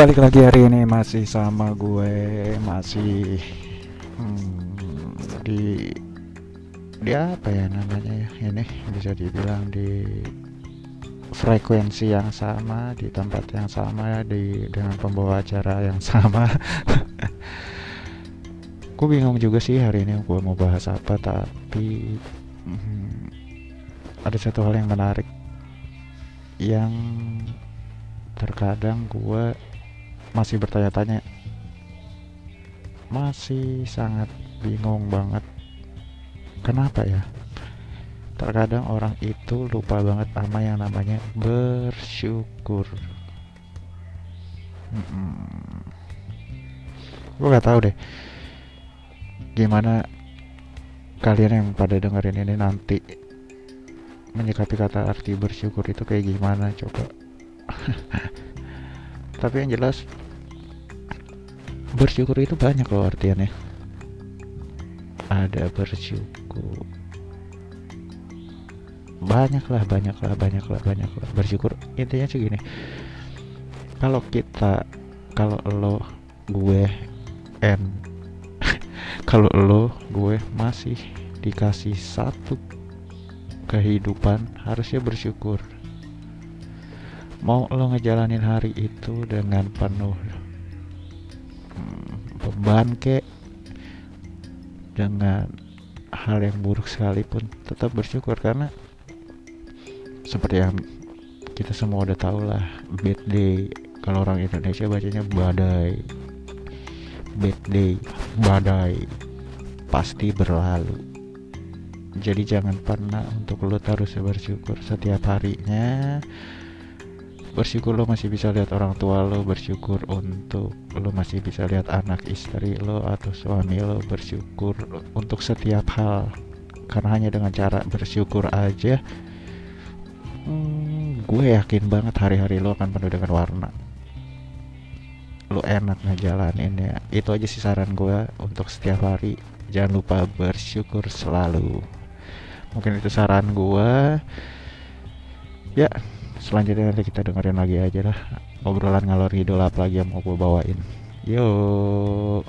balik lagi hari ini masih sama gue masih hmm, di di apa ya namanya ya ini bisa dibilang di frekuensi yang sama di tempat yang sama di dengan pembawa acara yang sama. Gue bingung juga sih hari ini gue mau bahas apa tapi hmm, ada satu hal yang menarik yang terkadang gue masih bertanya-tanya. Masih sangat bingung banget. Kenapa ya? Terkadang orang itu lupa banget sama yang namanya bersyukur. Hmm. gue gak tahu deh. Gimana kalian yang pada dengerin ini nanti menyikapi kata arti bersyukur itu kayak gimana? Coba tapi yang jelas bersyukur itu banyak loh artiannya. Ada bersyukur. Banyak lah banyak lah banyak lah banyak lah. Bersyukur intinya sih gini. Kalau kita kalau lo gue and kalau lo gue masih dikasih satu kehidupan harusnya bersyukur mau lo ngejalanin hari itu dengan penuh hmm, beban kek dengan hal yang buruk sekalipun tetap bersyukur karena seperti yang kita semua udah tahu lah bad day kalau orang Indonesia bacanya badai bad day badai pasti berlalu. Jadi jangan pernah untuk lo terus bersyukur setiap harinya bersyukur lo masih bisa lihat orang tua lo bersyukur untuk lo masih bisa lihat anak istri lo atau suami lo bersyukur untuk setiap hal. Karena hanya dengan cara bersyukur aja hmm, gue yakin banget hari-hari lo akan penuh dengan warna. Lo enak ngejalanin ya. Itu aja sih saran gue untuk setiap hari. Jangan lupa bersyukur selalu. Mungkin itu saran gue. Ya selanjutnya nanti kita dengerin lagi aja lah obrolan ngalor ngidol apa lagi yang mau gue bawain. Yuk